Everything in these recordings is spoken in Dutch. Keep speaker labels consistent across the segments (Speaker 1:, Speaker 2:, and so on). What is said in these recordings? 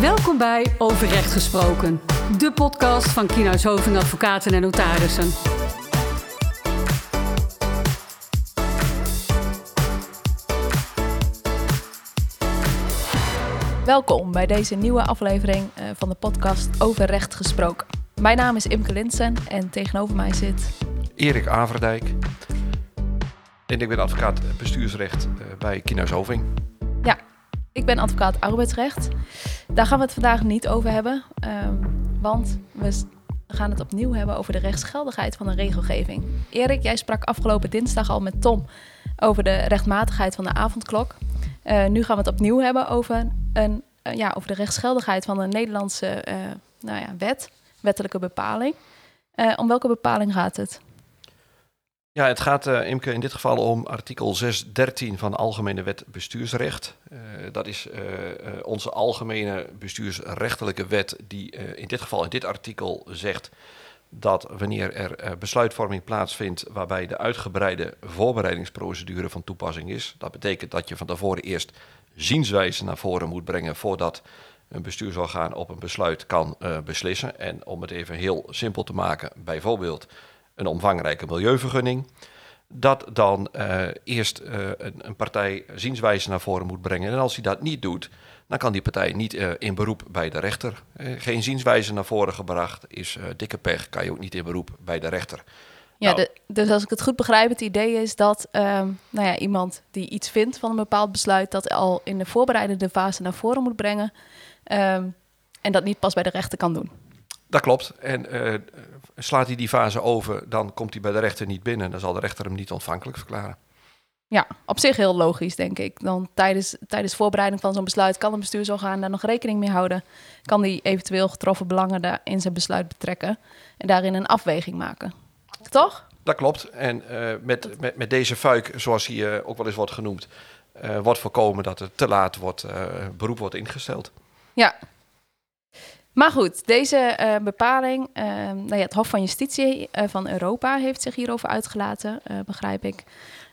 Speaker 1: Welkom bij Overrecht Gesproken, de podcast van Kienhuis Hoving Advocaten en Notarissen.
Speaker 2: Welkom bij deze nieuwe aflevering eh, van de podcast Over Recht Gesproken. Mijn naam is Imke Linsen en tegenover mij zit...
Speaker 3: Erik Averdijk. En ik ben advocaat bestuursrecht eh, bij Kienhuis Hoving.
Speaker 2: Ik ben advocaat arbeidsrecht. Daar gaan we het vandaag niet over hebben, ehm, want we gaan het opnieuw hebben over de rechtsgeldigheid van de regelgeving. Erik, jij sprak afgelopen dinsdag al met Tom over de rechtmatigheid van de avondklok. Uh, nu gaan we het opnieuw hebben over, een, uh, ja, over de rechtsgeldigheid van een Nederlandse uh, nou ja, wet, wettelijke bepaling. om welke bepaling gaat het?
Speaker 3: Ja, het gaat, uh, Imke, in dit geval om artikel 613 van de Algemene Wet Bestuursrecht. Uh, dat is uh, onze algemene bestuursrechtelijke wet die in dit geval in dit artikel zegt dat wanneer er besluitvorming plaatsvindt waarbij de uitgebreide voorbereidingsprocedure van toepassing is, dat betekent dat je van tevoren eerst zienswijzen naar voren moet brengen voordat een bestuursorgaan op een besluit kan beslissen. En om het even heel simpel te maken, bijvoorbeeld een omvangrijke milieuvergunning. Dat dan uh, eerst uh, een, een, partij zienswijze naar voren moet brengen. En als hij dat niet doet, dan kan die partij niet uh, in beroep bij de rechter. geen zienswijze naar voren gebracht is dikke pech, kan je ook niet in beroep bij de rechter.
Speaker 2: Ja, nou, de, dus als ik het goed begrijp, het idee is dat ehm, nou ja, iemand die iets vindt van een bepaald besluit, dat al in de voorbereidende fase naar voren moet brengen. Um, en dat niet pas bij de rechter kan doen.
Speaker 3: Dat klopt. En uh, slaat hij die fase over, dan komt hij bij de rechter niet binnen. Dan zal de rechter hem niet ontvankelijk verklaren.
Speaker 2: Ja, op zich heel logisch, denk ik. Dan tijdens, tijdens voorbereiding van zo'n besluit kan een bestuursorgaan daar nog rekening mee houden. Kan die eventueel getroffen belangen in zijn besluit betrekken en daarin een afweging maken. Toch?
Speaker 3: Dat klopt. En uh, met, met, met deze fuik, zoals hij uh, ook wel eens wordt genoemd, uh, wordt voorkomen dat er te laat wordt, beroep wordt ingesteld.
Speaker 2: Ja, maar goed, deze uh, bepaling, uh, nou ja, het Hof van Justitie uh, van Europa heeft zich hierover uitgelaten, begrijp ik.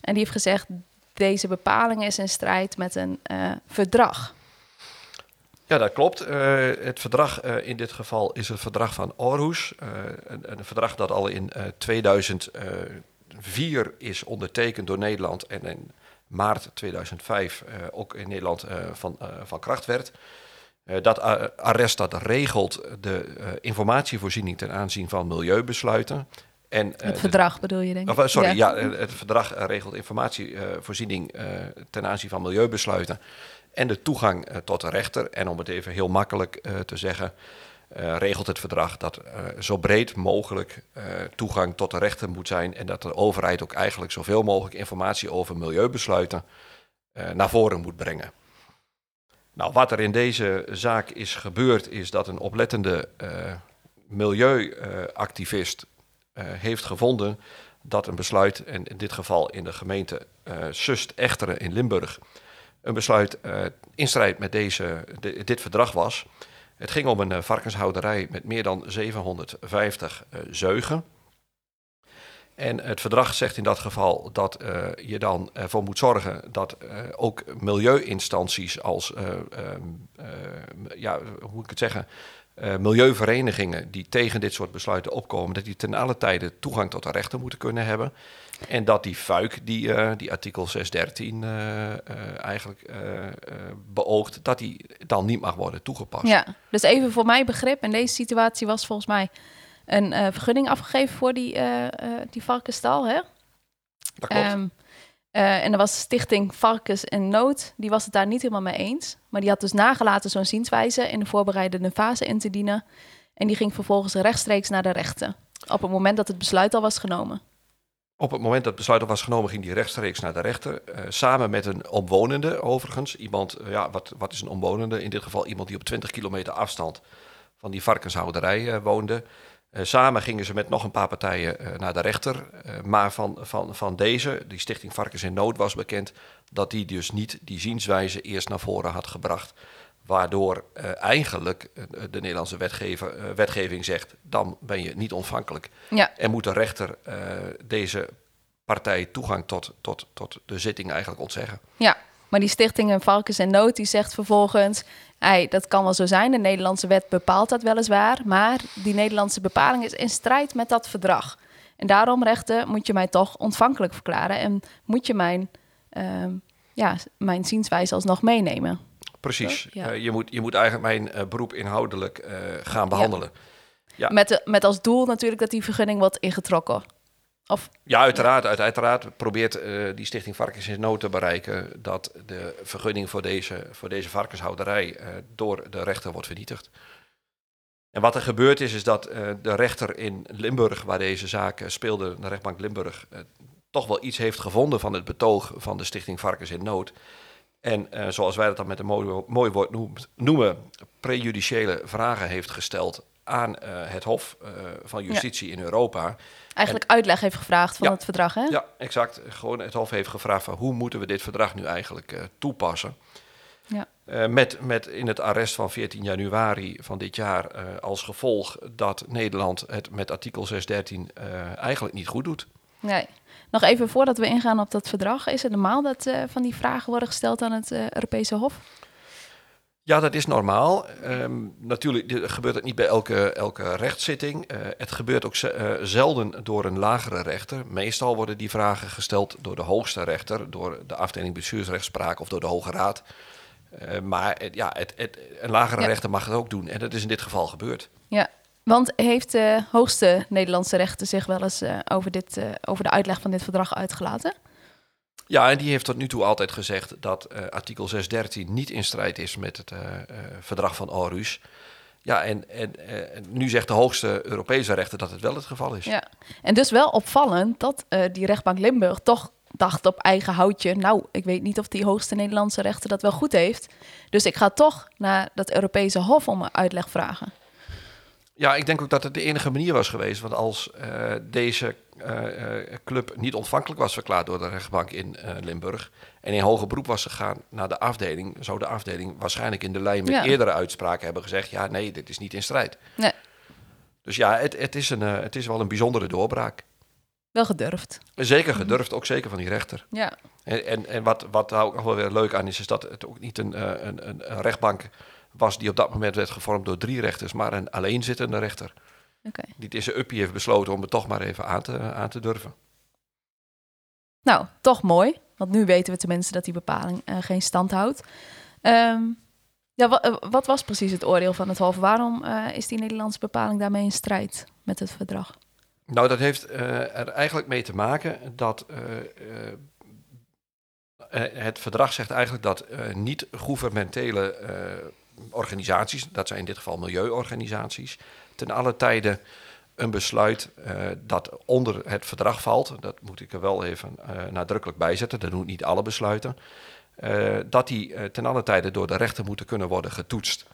Speaker 2: En die heeft gezegd, deze bepaling is in strijd met een verdrag.
Speaker 3: Ja, dat klopt. het verdrag in dit geval is het verdrag van Aarhus. Een, een, verdrag dat al in 2004 is ondertekend door Nederland en in maart 2005 ook in Nederland van, van kracht werd. Uh, dat arrest dat regelt de uh, informatievoorziening ten aanzien van milieubesluiten. En,
Speaker 2: uh, het verdrag bedoel je, denk ik?
Speaker 3: Of, sorry, ja. ja. het verdrag regelt informatievoorziening ten aanzien van milieubesluiten. En de toegang tot de rechter. En om het even heel makkelijk te zeggen, regelt het verdrag dat zo breed mogelijk toegang tot de rechter moet zijn. En dat de overheid ook eigenlijk zoveel mogelijk informatie over milieubesluiten naar voren moet brengen. Nou, wat er in deze zaak is gebeurd, is dat een oplettende uh, milieuactivist uh, heeft gevonden dat een besluit, en in dit geval in de gemeente uh, Sust-Echteren in Limburg, een besluit in strijd met deze, de, dit verdrag was. Het ging om een varkenshouderij met meer dan 750 zeugen. En het verdrag zegt in dat geval dat uh, je dan ervoor moet zorgen dat uh, ook milieuinstanties als, uh, ja, hoe ik het zeggen, milieuverenigingen die tegen dit soort besluiten opkomen, dat die ten alle tijde toegang tot de rechter moeten kunnen hebben. En dat die fuik, die, die artikel 613 eigenlijk beoogt, dat die dan niet mag worden toegepast.
Speaker 2: Ja, dus even voor mijn begrip, in deze situatie was volgens mij een uh, vergunning afgegeven voor die, uh, die varkenstal. Hè?
Speaker 3: Dat klopt.
Speaker 2: Um, en er was Stichting Varkens in Nood, die was het daar niet helemaal mee eens. Maar die had dus nagelaten zo'n zienswijze in de voorbereidende fase in te dienen. En die ging vervolgens rechtstreeks naar de rechter. Op het moment dat het besluit al was genomen.
Speaker 3: Op het moment dat het besluit al was genomen, ging die rechtstreeks naar de rechter. samen met een omwonende, overigens. Iemand, ja, wat, wat is een omwonende? In dit geval iemand die op 20 kilometer afstand van die varkenshouderij woonde. Uh, samen gingen ze met nog een paar partijen uh, naar de rechter. Uh, maar van, van, van deze, die Stichting Varkens in Nood, was bekend dat die dus niet die zienswijze eerst naar voren had gebracht. Waardoor eigenlijk de Nederlandse wetgever, wetgeving zegt: dan ben je niet ontvankelijk.
Speaker 2: Ja.
Speaker 3: En moet de rechter deze partij toegang tot, tot, tot de zitting eigenlijk ontzeggen.
Speaker 2: Ja, Maar die stichting Varkens en Nood die zegt vervolgens... Hey, dat kan wel zo zijn, de Nederlandse wet bepaalt dat weliswaar... maar die Nederlandse bepaling is in strijd met dat verdrag. En daarom, rechten, moet je mij toch ontvankelijk verklaren... en moet je mijn, uh, ja, mijn zienswijze alsnog meenemen.
Speaker 3: Precies. Ja. Uh, je, moet, je moet eigenlijk mijn uh, beroep inhoudelijk uh, gaan behandelen. Ja.
Speaker 2: Ja. Met, de, met als doel natuurlijk dat die vergunning wordt ingetrokken. Of,
Speaker 3: ja, uiteraard. Uit, uiteraard probeert uh, die Stichting Varkens in Nood te bereiken dat de vergunning voor deze, voor deze varkenshouderij uh, door de rechter wordt vernietigd. En wat er gebeurd is, is dat uh, de rechter in Limburg, waar deze zaak speelde, de rechtbank Limburg, toch wel iets heeft gevonden van het betoog van de Stichting Varkens in Nood. En zoals wij dat dan met een mooi, mooi woord noemt, noemen, prejudiciële vragen heeft gesteld aan uh, het Hof uh, van Justitie ja. in Europa.
Speaker 2: Eigenlijk en, uitleg heeft gevraagd van
Speaker 3: ja,
Speaker 2: het verdrag, hè?
Speaker 3: Ja, exact. Gewoon het Hof heeft gevraagd van hoe moeten we dit verdrag nu eigenlijk toepassen. Ja. met, met in het arrest van 14 januari van dit jaar als gevolg dat Nederland het met artikel 613 eigenlijk niet goed doet.
Speaker 2: Nee. Nog even voordat we ingaan op dat verdrag. Is het normaal dat van die vragen worden gesteld aan het Europese Hof?
Speaker 3: Ja, dat is normaal. Um, natuurlijk gebeurt het niet bij elke, elke rechtszitting. Uh, het gebeurt ook uh, zelden door een lagere rechter. Meestal worden die vragen gesteld door de hoogste rechter, door de afdeling bestuursrechtspraak of door de Hoge Raad. Uh, maar ja, het, het, een lagere ja. rechter mag het ook doen. En dat is in dit geval gebeurd.
Speaker 2: Ja, want heeft de hoogste Nederlandse rechter zich wel eens over, dit, over de uitleg van dit verdrag uitgelaten?
Speaker 3: Ja, en die heeft tot nu toe altijd gezegd dat uh, artikel 613 niet in strijd is met het uh, uh, verdrag van Aarhus. Ja, en, en nu zegt de hoogste Europese rechter dat het wel het geval is.
Speaker 2: Ja, en dus wel opvallend dat die rechtbank Limburg toch dacht op eigen houtje... nou, ik weet niet of die hoogste Nederlandse rechter dat wel goed heeft. Dus ik ga toch naar dat Europese Hof om een uitleg vragen.
Speaker 3: Ja, ik denk ook dat het de enige manier was geweest. Want als uh, deze uh, club niet ontvankelijk was verklaard door de rechtbank in uh, Limburg. en in hoger beroep was gegaan naar de afdeling. zou de afdeling waarschijnlijk in de lijn met ja. eerdere uitspraken hebben gezegd: ja, nee, dit is niet in strijd.
Speaker 2: Nee.
Speaker 3: Dus ja, het, het, is een, het is wel een bijzondere doorbraak.
Speaker 2: Wel gedurfd.
Speaker 3: Zeker gedurfd, ook zeker van die rechter.
Speaker 2: Ja.
Speaker 3: En, en, en wat, wat daar ook nog wel weer leuk aan is, is dat het ook niet een, een, een, een rechtbank was die op dat moment werd gevormd door drie rechters, maar een alleenzittende rechter.
Speaker 2: Okay.
Speaker 3: Die deze uppie heeft besloten om het toch maar even aan te, aan te durven.
Speaker 2: Nou, toch mooi. Want nu weten we tenminste dat die bepaling uh, geen stand houdt. Um, ja, wat, uh, wat, was precies het oordeel van het Hof? Waarom uh, is die Nederlandse bepaling daarmee in strijd met het verdrag?
Speaker 3: Nou, dat heeft er eigenlijk mee te maken dat het verdrag zegt eigenlijk dat niet-gouvernementele organisaties, dat zijn in dit geval milieuorganisaties, ten alle tijde een besluit uh, dat onder het verdrag valt, dat moet ik er wel even uh, nadrukkelijk bij zetten, dat doen niet alle besluiten, uh, dat die ten alle tijde door de rechter moeten kunnen worden getoetst.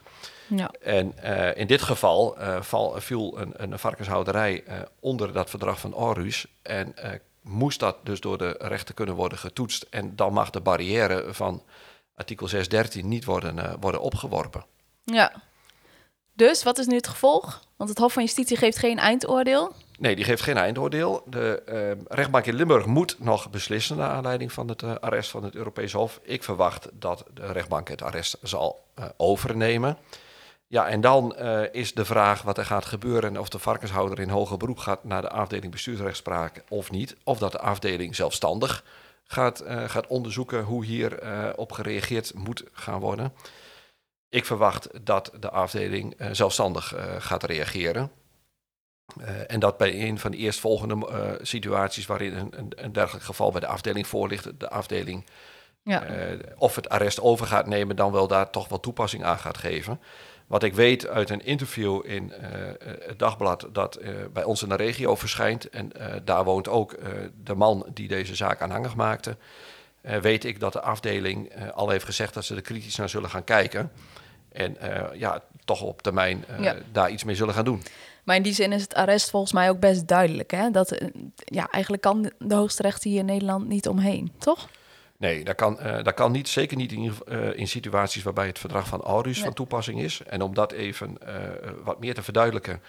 Speaker 2: Ja.
Speaker 3: En in dit geval val, viel een, een varkenshouderij onder dat verdrag van Aarhus en moest dat dus door de rechter kunnen worden getoetst. En dan mag de barrière van artikel 613 niet worden, worden opgeworpen.
Speaker 2: Ja. Dus wat is nu het gevolg? Want het Hof van Justitie geeft geen eindoordeel.
Speaker 3: Nee, die geeft geen eindoordeel. De uh, rechtbank in Limburg moet nog beslissen naar aanleiding van het uh, arrest van het Europees Hof. Ik verwacht dat de rechtbank het arrest zal uh, overnemen. Ja, en dan is de vraag wat er gaat gebeuren of de varkenshouder in hoger beroep gaat naar de afdeling bestuursrechtspraak of niet. Of dat de afdeling zelfstandig gaat, gaat onderzoeken hoe hier op gereageerd moet gaan worden. Ik verwacht dat de afdeling uh, zelfstandig gaat reageren. En dat bij een van de eerstvolgende situaties waarin een, een, een, dergelijk geval bij de afdeling voor ligt, de afdeling ja. of het arrest over gaat nemen, dan wel daar toch wel toepassing aan gaat geven. Wat ik weet uit een interview in het dagblad dat bij ons in de regio verschijnt, en daar woont ook de man die deze zaak aanhangig maakte, weet ik dat de afdeling al heeft gezegd dat ze er kritisch naar zullen gaan kijken. En ja, toch op termijn ja. daar iets mee zullen gaan doen.
Speaker 2: Maar in die zin is het arrest volgens mij ook best duidelijk. Hè? Dat, ja, eigenlijk kan de hoogste rechter hier in Nederland niet omheen, toch?
Speaker 3: Nee, dat kan, uh, dat kan niet. Zeker niet in, in situaties waarbij het verdrag van Aarhus nee. van toepassing is. En om dat even wat meer te verduidelijken.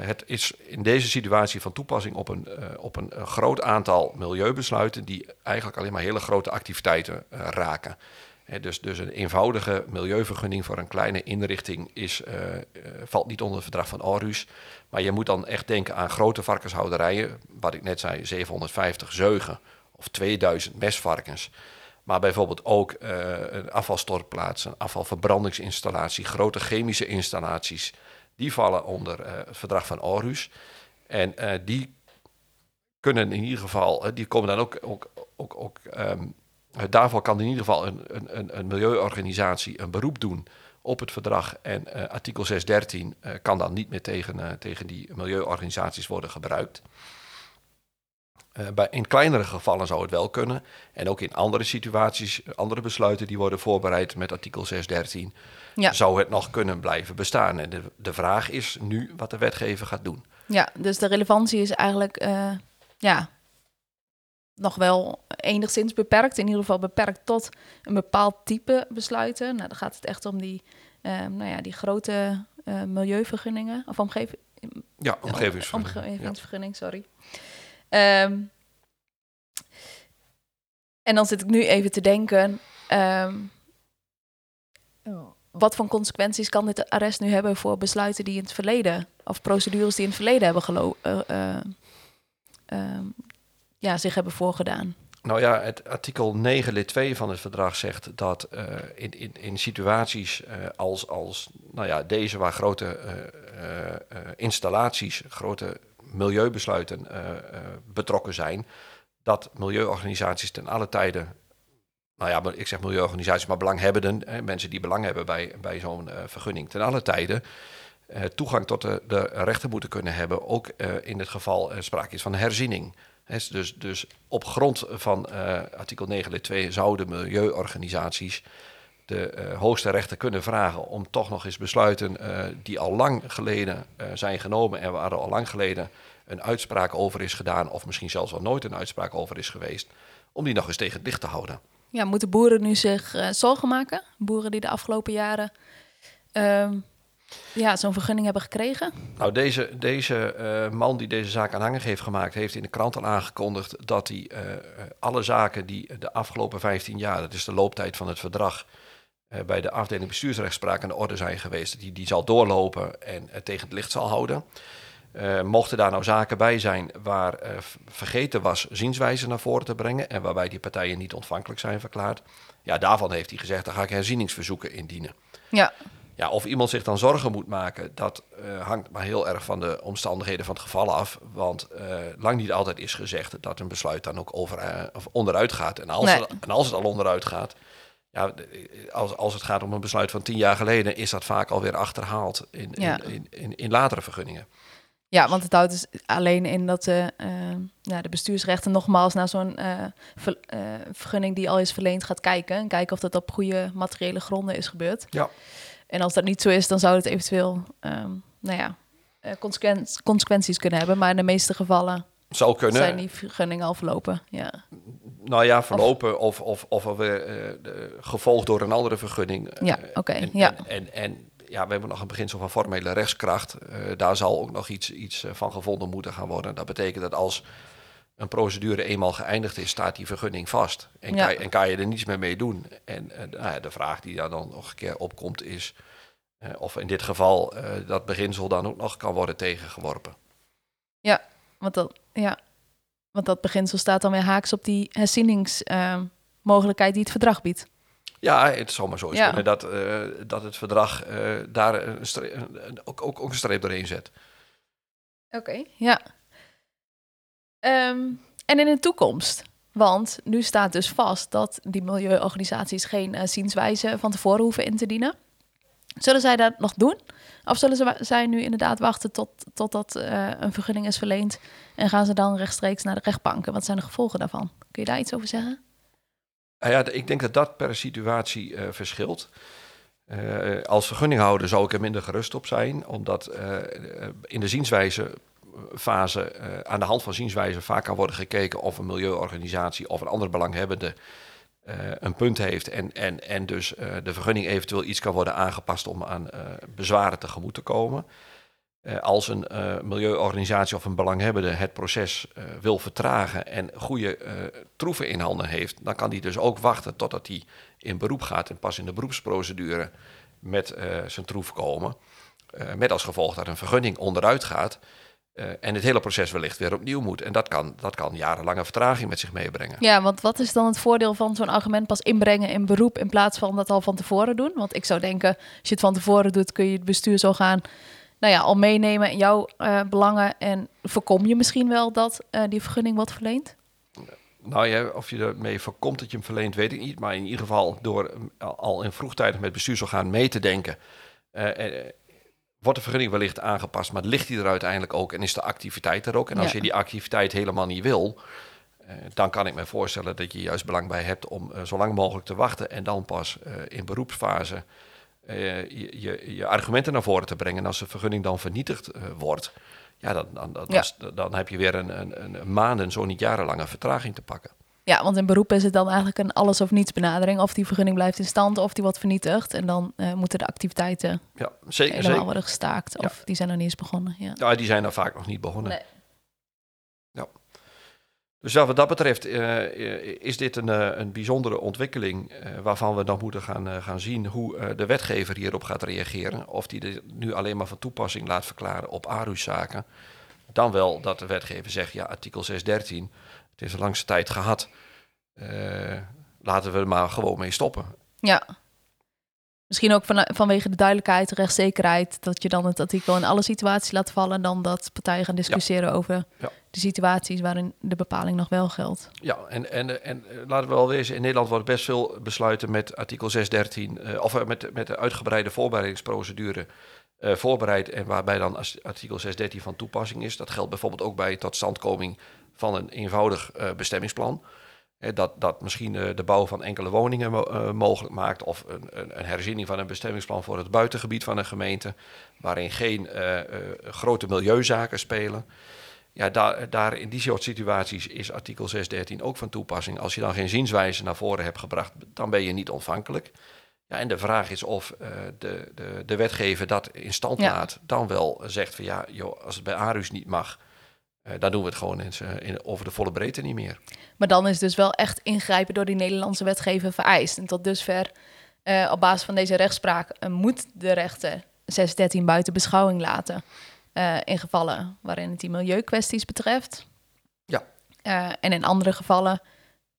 Speaker 3: het is in deze situatie van toepassing op een, op een, groot aantal milieubesluiten die eigenlijk alleen maar hele grote activiteiten raken. dus, dus een eenvoudige milieuvergunning voor een kleine inrichting is, valt niet onder het verdrag van Aarhus. Maar je moet dan echt denken aan grote varkenshouderijen, wat ik net zei, 750 zeugen of 2000 mesvarkens. Maar bijvoorbeeld ook uh, een afvalstortplaats, een afvalverbrandingsinstallatie, grote chemische installaties. Die vallen onder uh, het verdrag van Aarhus. En uh, die kunnen in ieder geval, die komen dan ook, ook, ook, ook um, daarvoor kan in ieder geval een, een, een milieuorganisatie een beroep doen op het verdrag. En artikel 613 kan dan niet meer tegen, tegen die milieuorganisaties worden gebruikt. Uh, bij, in kleinere gevallen zou het wel kunnen. En ook in andere situaties, andere besluiten die worden voorbereid met artikel 613, ja. zou het nog kunnen blijven bestaan. En de, de vraag is nu wat de wetgever gaat doen.
Speaker 2: Ja, dus de relevantie is eigenlijk uh, ja, nog wel enigszins beperkt. In ieder geval beperkt tot een bepaald type besluiten. Nou, dan gaat het echt om die, uh, nou ja, die grote milieuvergunningen of omgeving.
Speaker 3: Ja, omgevingsvergunning.
Speaker 2: Omgevingsvergunning, sorry. Um, en dan zit ik nu even te denken, um, wat voor consequenties kan dit arrest nu hebben voor besluiten die in het verleden, of procedures die in het verleden hebben gelo uh, uh, uh, ja, zich hebben voorgedaan?
Speaker 3: Nou ja, het artikel 9 lid 2 van het verdrag zegt dat uh, in, in, in situaties als, als nou ja, deze waar grote installaties, grote milieubesluiten uh, uh, betrokken zijn, dat milieuorganisaties ten alle tijden, nou ja, ik zeg milieuorganisaties, maar belanghebbenden, hè, mensen die belang hebben bij, bij zo'n uh, vergunning, ten alle tijden toegang tot de, de, rechten moeten kunnen hebben, ook in het geval sprake is van herziening. dus, dus op grond van artikel 9 lid 2 zouden milieuorganisaties de uh, hoogste rechter kunnen vragen om toch nog eens besluiten uh, die al lang geleden uh, zijn genomen en waar al lang geleden een uitspraak over is gedaan, of misschien zelfs al nooit een uitspraak over is geweest, om die nog eens tegen het licht te houden.
Speaker 2: Ja, moeten boeren nu zich zorgen maken? Boeren die de afgelopen jaren ehm, ja, zo'n vergunning hebben gekregen?
Speaker 3: Nou, deze, deze man die deze zaak aanhangig heeft gemaakt, heeft in de krant al aangekondigd dat hij alle zaken die de afgelopen 15 jaar, dat is de looptijd van het verdrag, bij de afdeling bestuursrechtspraak aan de orde zijn geweest. Die, die zal doorlopen en uh, tegen het licht zal houden. Uh, mochten daar nou zaken bij zijn waar vergeten was zienswijze naar voren te brengen en waarbij die partijen niet ontvankelijk zijn verklaard, ja, daarvan heeft hij gezegd, dan ga ik herzieningsverzoeken indienen.
Speaker 2: Ja.
Speaker 3: Ja, of iemand zich dan zorgen moet maken, dat hangt maar heel erg van de omstandigheden van het geval af. Want lang niet altijd is gezegd dat een besluit dan ook over, of onderuit gaat. En als, nee. het, en als het al onderuit gaat, ja, als, als het gaat om een besluit van tien jaar geleden, is dat vaak alweer achterhaald in, ja. in, in, in, latere vergunningen.
Speaker 2: Ja, want het houdt dus alleen in dat de, uh, ja, de bestuursrechten nogmaals naar zo'n uh, ver, uh, vergunning die al is verleend gaat kijken. En kijken of dat op goede materiële gronden is gebeurd.
Speaker 3: Ja.
Speaker 2: En als dat niet zo is, dan zou het eventueel um, nou ja, consequenties kunnen hebben. Maar in de meeste gevallen
Speaker 3: zou kunnen.
Speaker 2: Zijn die vergunningen al verlopen? Ja.
Speaker 3: Nou ja, verlopen of, of, of, of weer uh, gevolgd door een andere vergunning.
Speaker 2: Ja, oké. Okay, ja.
Speaker 3: En, en, en, ja, we hebben nog een beginsel van formele rechtskracht. Uh, daar zal ook nog iets, iets van gevonden moeten gaan worden. Dat betekent dat als een procedure eenmaal geëindigd is, staat die vergunning vast. En, ja. kan, je, en kan je er niets meer mee doen. En nou de vraag die daar dan nog een keer opkomt is... of in dit geval dat beginsel dan ook nog kan worden tegengeworpen.
Speaker 2: Ja, want dat, ja, want dat beginsel staat dan weer haaks op die herzieningsmogelijkheid uh, die het verdrag biedt.
Speaker 3: Ja, het zou maar zo ja. kunnen dat, uh, dat het verdrag uh, daar een streep, ook, ook, ook, een streep doorheen zet.
Speaker 2: Oké, okay, ja. Um, en in de toekomst? Want nu staat dus vast dat die milieuorganisaties geen uh, zienswijze van tevoren hoeven in te dienen. Zullen zij dat nog doen? Of zullen ze, zij nu inderdaad wachten tot, totdat uh, een vergunning is verleend en gaan ze dan rechtstreeks naar de rechtbanken? Wat zijn de gevolgen daarvan? Kun je daar iets over zeggen?
Speaker 3: Nou ja, ik denk dat dat per situatie uh, verschilt. Uh, als vergunninghouder zou ik er minder gerust op zijn, omdat in de zienswijze fase, aan de hand van zienswijze vaak kan worden gekeken of een milieuorganisatie of een andere belanghebbende uh, een punt heeft en, en, en dus uh, de vergunning eventueel iets kan worden aangepast om aan uh, bezwaren tegemoet te komen. Eh, als een eh, milieuorganisatie of een belanghebbende het proces eh, wil vertragen en goede eh, troeven in handen heeft, dan kan die dus ook wachten totdat hij in beroep gaat en pas in de beroepsprocedure met eh, zijn troef komen. Eh, met als gevolg dat een vergunning onderuit gaat eh, en het hele proces wellicht weer opnieuw moet. En dat kan, dat kan jarenlange vertraging met zich meebrengen.
Speaker 2: Ja, want wat is dan het voordeel van zo'n argument pas inbrengen in beroep in plaats van dat al van tevoren doen? Want ik zou denken, als je het van tevoren doet, kun je het bestuur zo gaan, nou ja, al meenemen in jouw eh, belangen en voorkom je misschien wel dat eh, die vergunning wordt verleend?
Speaker 3: Nou ja, of je ermee voorkomt dat je hem verleent, weet ik niet. Maar in ieder geval door al in vroegtijdig met bestuursorgaan mee te denken, wordt de vergunning wellicht aangepast, maar ligt die er uiteindelijk ook en is de activiteit er ook? En als
Speaker 2: Ja.
Speaker 3: je die activiteit helemaal niet wil, eh, dan kan ik me voorstellen dat je juist belang bij hebt om eh, zo lang mogelijk te wachten en dan pas eh, in beroepsfase je, je, je argumenten naar voren te brengen. En als de vergunning dan vernietigd wordt, ja, dan, dan, dan,
Speaker 2: Ja.
Speaker 3: dan, dan heb je weer een, een, een maanden, zo niet jarenlange vertraging te pakken.
Speaker 2: Ja, want in beroep is het dan eigenlijk een alles of niets benadering. Of die vergunning blijft in stand of die wordt vernietigd. En dan eh, moeten de activiteiten
Speaker 3: Ja, zeker.
Speaker 2: helemaal
Speaker 3: zeker.
Speaker 2: worden gestaakt.
Speaker 3: Ja.
Speaker 2: Of die zijn nog niet eens begonnen. Ja.
Speaker 3: Ja, die zijn er vaak nog niet begonnen.
Speaker 2: Nee.
Speaker 3: Dus ja, wat dat betreft eh, eh, is dit een, een bijzondere ontwikkeling waarvan we nog moeten gaan, gaan zien hoe de wetgever hierop gaat reageren. Of die dit nu alleen maar van toepassing laat verklaren op ARU-zaken. Dan wel dat de wetgever zegt, ja, artikel 613, het is de langste tijd gehad. Eh, laten we er maar gewoon mee stoppen.
Speaker 2: Ja. Misschien ook van, vanwege de duidelijkheid, de rechtszekerheid, dat je dan het artikel in alle situaties laat vallen, en dan dat partijen gaan discussiëren over
Speaker 3: Ja.
Speaker 2: de situaties waarin de bepaling nog wel geldt.
Speaker 3: Ja, en, en, en eh, laten we wel wezen, in Nederland wordt best veel besluiten met artikel 613, eh, of met, met de uitgebreide voorbereidingsprocedure voorbereid en waarbij dan artikel 613 van toepassing is. Dat geldt bijvoorbeeld ook bij totstandkoming van een eenvoudig eh, bestemmingsplan. Eh, dat, dat misschien eh, de bouw van enkele woningen mo- eh, mogelijk maakt of een, een, een herziening van een bestemmingsplan voor het buitengebied van een gemeente, waarin geen grote milieuzaken spelen. Ja, daar, daar in die soort situaties is artikel 613 ook van toepassing. Als je dan geen zienswijze naar voren hebt gebracht, dan ben je niet ontvankelijk. Ja, en de vraag is of de, de, de wetgever dat in stand
Speaker 2: Ja.
Speaker 3: laat, dan wel zegt van ja, joh, als het bij ARUS niet mag, eh, dan doen we het gewoon z'n- in, over de volle breedte niet meer.
Speaker 2: Maar dan is dus wel echt ingrijpen door die Nederlandse wetgever vereist. En tot dusver, eh, op basis van deze rechtspraak, eh, moet de rechter 613 buiten beschouwing laten. eh, in gevallen waarin het die milieukwesties betreft.
Speaker 3: Ja.
Speaker 2: Eh, en in andere gevallen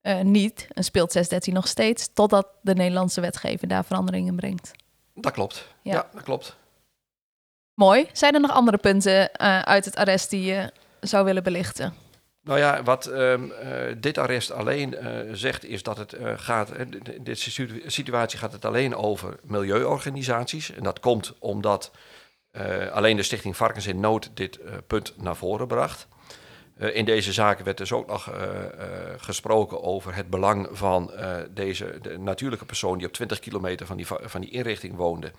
Speaker 2: eh, niet. En speelt 613 nog steeds, totdat de Nederlandse wetgever daar veranderingen brengt.
Speaker 3: Dat klopt.
Speaker 2: Ja.
Speaker 3: Ja, dat klopt.
Speaker 2: Mooi. Zijn er nog andere punten eh, uit het arrest die je zou willen belichten?
Speaker 3: Nou ja, wat ehm, eh, dit arrest alleen eh, zegt is dat het eh, gaat, in deze situ- situatie gaat het alleen over milieuorganisaties. En dat komt omdat alleen de stichting Varkens in Nood dit punt naar voren bracht. In deze zaken werd dus ook nog gesproken over het belang van deze de natuurlijke persoon die op 20 kilometer van die, va- van die inrichting woonde.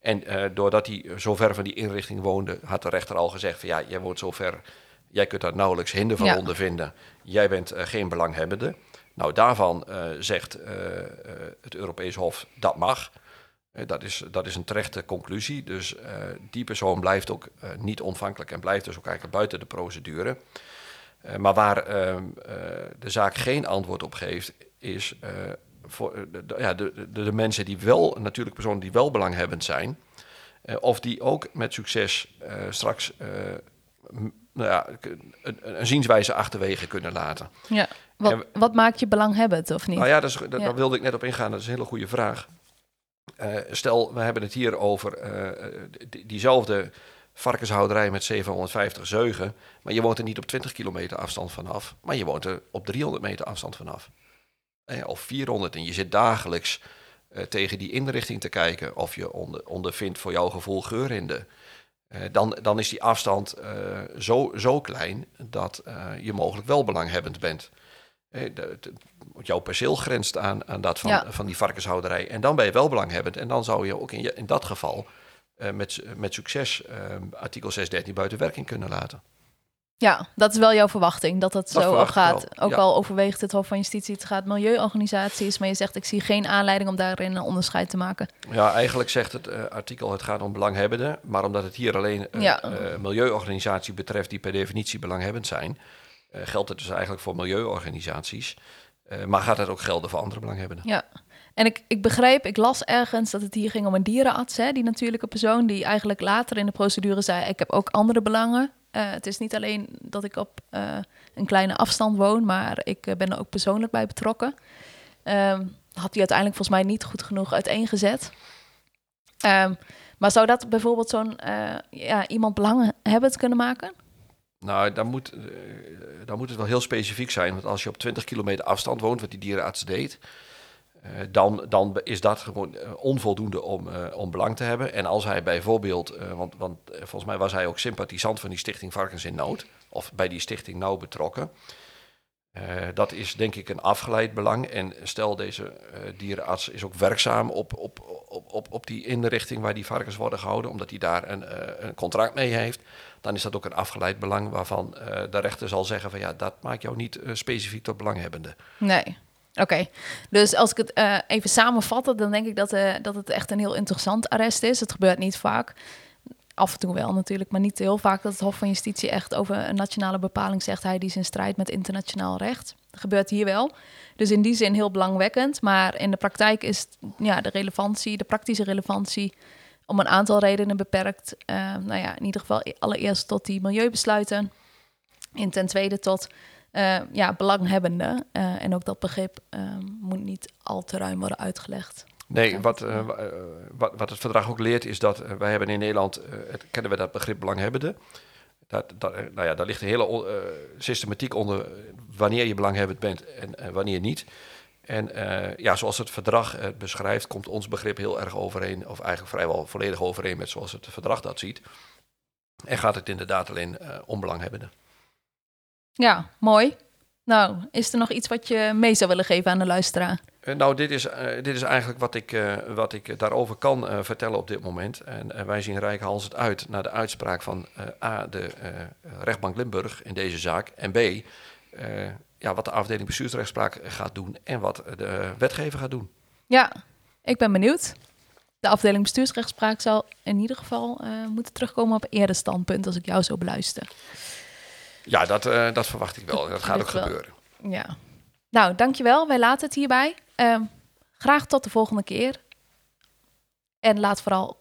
Speaker 3: En doordat hij zo ver van die inrichting woonde, had de rechter al gezegd van ja, jij woont zo ver, jij kunt daar nauwelijks hinder van
Speaker 2: Ja.
Speaker 3: ondervinden. Jij bent eh, geen belanghebbende. Nou, daarvan eh, zegt eh, het Europees Hof dat mag. Dat, is, dat is een terechte conclusie. Dus die persoon blijft ook niet ontvankelijk en blijft dus ook eigenlijk buiten de procedure. Maar waar ehm, eh, de zaak geen antwoord op geeft, is voor de, de- ja, de, de, de mensen die wel, natuurlijk personen die wel belanghebbend zijn, of die ook met succes straks nou ja, een, een zienswijze achterwege kunnen laten.
Speaker 2: Ja. Wat,
Speaker 3: En
Speaker 2: wat maakt je belanghebbend of niet?
Speaker 3: Nou ja, dat is, dat,
Speaker 2: Ja.
Speaker 3: daar wilde ik net op ingaan. Dat is een hele goede vraag. Eh, stel, we hebben het hier over eh, die- diezelfde varkenshouderij met 750 zeugen. Maar je woont er niet op 20 kilometer afstand vanaf. Maar je woont er op 300 meter afstand vanaf. Eh, of 400. En je zit dagelijks eh, tegen die inrichting te kijken. Of je onder, ondervindt voor jouw gevoel geurhinder. Eh, dan, dan is die afstand eh, zo, zo klein dat eh, je mogelijk wel belanghebbend bent. Jouw perceel grenst aan, aan dat van,
Speaker 2: Ja.
Speaker 3: van die varkenshouderij. En dan ben je wel belanghebbend. En dan zou je ook in, je, in dat geval met, met succes artikel 613 buiten werking kunnen laten.
Speaker 2: Ja, dat is wel jouw verwachting, dat het
Speaker 3: Dat
Speaker 2: zo gaat.
Speaker 3: wel,
Speaker 2: Ook
Speaker 3: ja.
Speaker 2: al overweegt het Hof van Justitie, het gaat milieuorganisaties, maar je zegt ik zie geen aanleiding om daarin een onderscheid te maken.
Speaker 3: Ja, eigenlijk zegt het eh, artikel het gaat om belanghebbenden. Maar omdat het hier alleen een
Speaker 2: Ja.
Speaker 3: eh, milieuorganisatie betreft die per definitie belanghebbend zijn, eh, geldt het dus eigenlijk voor milieuorganisaties. Eh, maar gaat het ook gelden voor andere belanghebbenden?
Speaker 2: Ja, en ik, ik begreep, ik las ergens dat het hier ging om een dierenarts, hè, die natuurlijke persoon, die eigenlijk later in de procedure zei: Ik heb ook andere belangen. Eh, het is niet alleen dat ik op eh, een kleine afstand woon, maar ik eh, ben er ook persoonlijk bij betrokken. Ehm, had hij uiteindelijk volgens mij niet goed genoeg uiteengezet. Ehm, maar zou dat bijvoorbeeld zo'n ja, iemand belanghebbend kunnen maken?
Speaker 3: Nou, dan moet, dan moet het wel heel specifiek zijn. Want als je op 20 kilometer afstand woont, wat die dierenarts deed, dan, dan is dat gewoon eh, onvoldoende om, eh, om belang te hebben. En als hij bijvoorbeeld, eh, want, want eh, volgens mij was hij ook sympathisant van die stichting Varkens in Nood, of bij die stichting nauw betrokken. Eh, dat is denk ik een afgeleid belang. En stel deze eh, dierenarts is ook werkzaam op, op, op, op, op die inrichting waar die varkens worden gehouden, omdat hij daar een, eh, een contract mee heeft. Dan is dat ook een afgeleid belang waarvan eh, de rechter zal zeggen van ja, dat maakt jou niet eh, specifiek tot belanghebbende.
Speaker 2: Nee. Oké, dus als ik het eh, even samenvat, dan denk ik dat, eh, dat het echt een heel interessant arrest is. Het gebeurt niet vaak. Af en toe wel natuurlijk, maar niet heel vaak dat het Hof van Justitie echt over een nationale bepaling zegt. Hij die is in strijd met internationaal recht. Dat gebeurt hier wel. Dus in die zin heel belangwekkend. Maar in de praktijk is ja, de relevantie, de praktische relevantie, om een aantal redenen beperkt. Eh, nou ja, in ieder geval allereerst tot die milieubesluiten. En ten tweede tot eh, ja, belanghebbenden. Eh, en ook dat begrip eh, moet niet al te ruim worden uitgelegd.
Speaker 3: Nee, wat, eh, wa- wat, wat het verdrag ook leert is dat wij hebben in Nederland, het, kennen we dat begrip belanghebbende. Dat, dat, nou ja, daar ligt een hele systematiek onder wanneer je belanghebbend bent en wanneer niet. En ja, zoals het verdrag het beschrijft, komt ons begrip heel erg overeen, of eigenlijk vrijwel volledig overeen met zoals het verdrag dat ziet. En gaat het inderdaad alleen eh, om belanghebbenden.
Speaker 2: Ja, mooi. Nou, is er nog iets wat je mee zou willen geven aan de luisteraar?
Speaker 3: Eh, nou, dit is, eh, dit is eigenlijk wat ik, eh, wat ik daarover kan vertellen op dit moment. En wij zien rijkhalsend uit naar de uitspraak van A, de rechtbank Limburg in deze zaak. En B, ja, wat de afdeling bestuursrechtspraak gaat doen en wat de wetgever gaat doen.
Speaker 2: Ja, ik ben benieuwd. De afdeling bestuursrechtspraak zal in ieder geval moeten terugkomen op eerder standpunt als ik jou zo beluister.
Speaker 3: Ja, dat, eh, dat verwacht ik wel. En dat gaat ook
Speaker 2: wel.
Speaker 3: gebeuren.
Speaker 2: Ja. Nou, dankjewel. Wij laten het hierbij. Ehm, graag tot de volgende keer. En laat vooral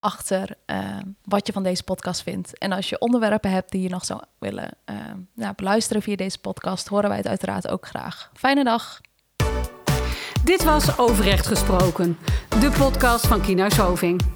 Speaker 2: achter ehm, wat je van deze podcast vindt. En als je onderwerpen hebt die je nog zou willen ehm, nou, beluisteren via deze podcast, horen wij het uiteraard ook graag. Fijne dag.
Speaker 1: Dit was Overrecht Gesproken, de podcast van Kienhuis Hoving.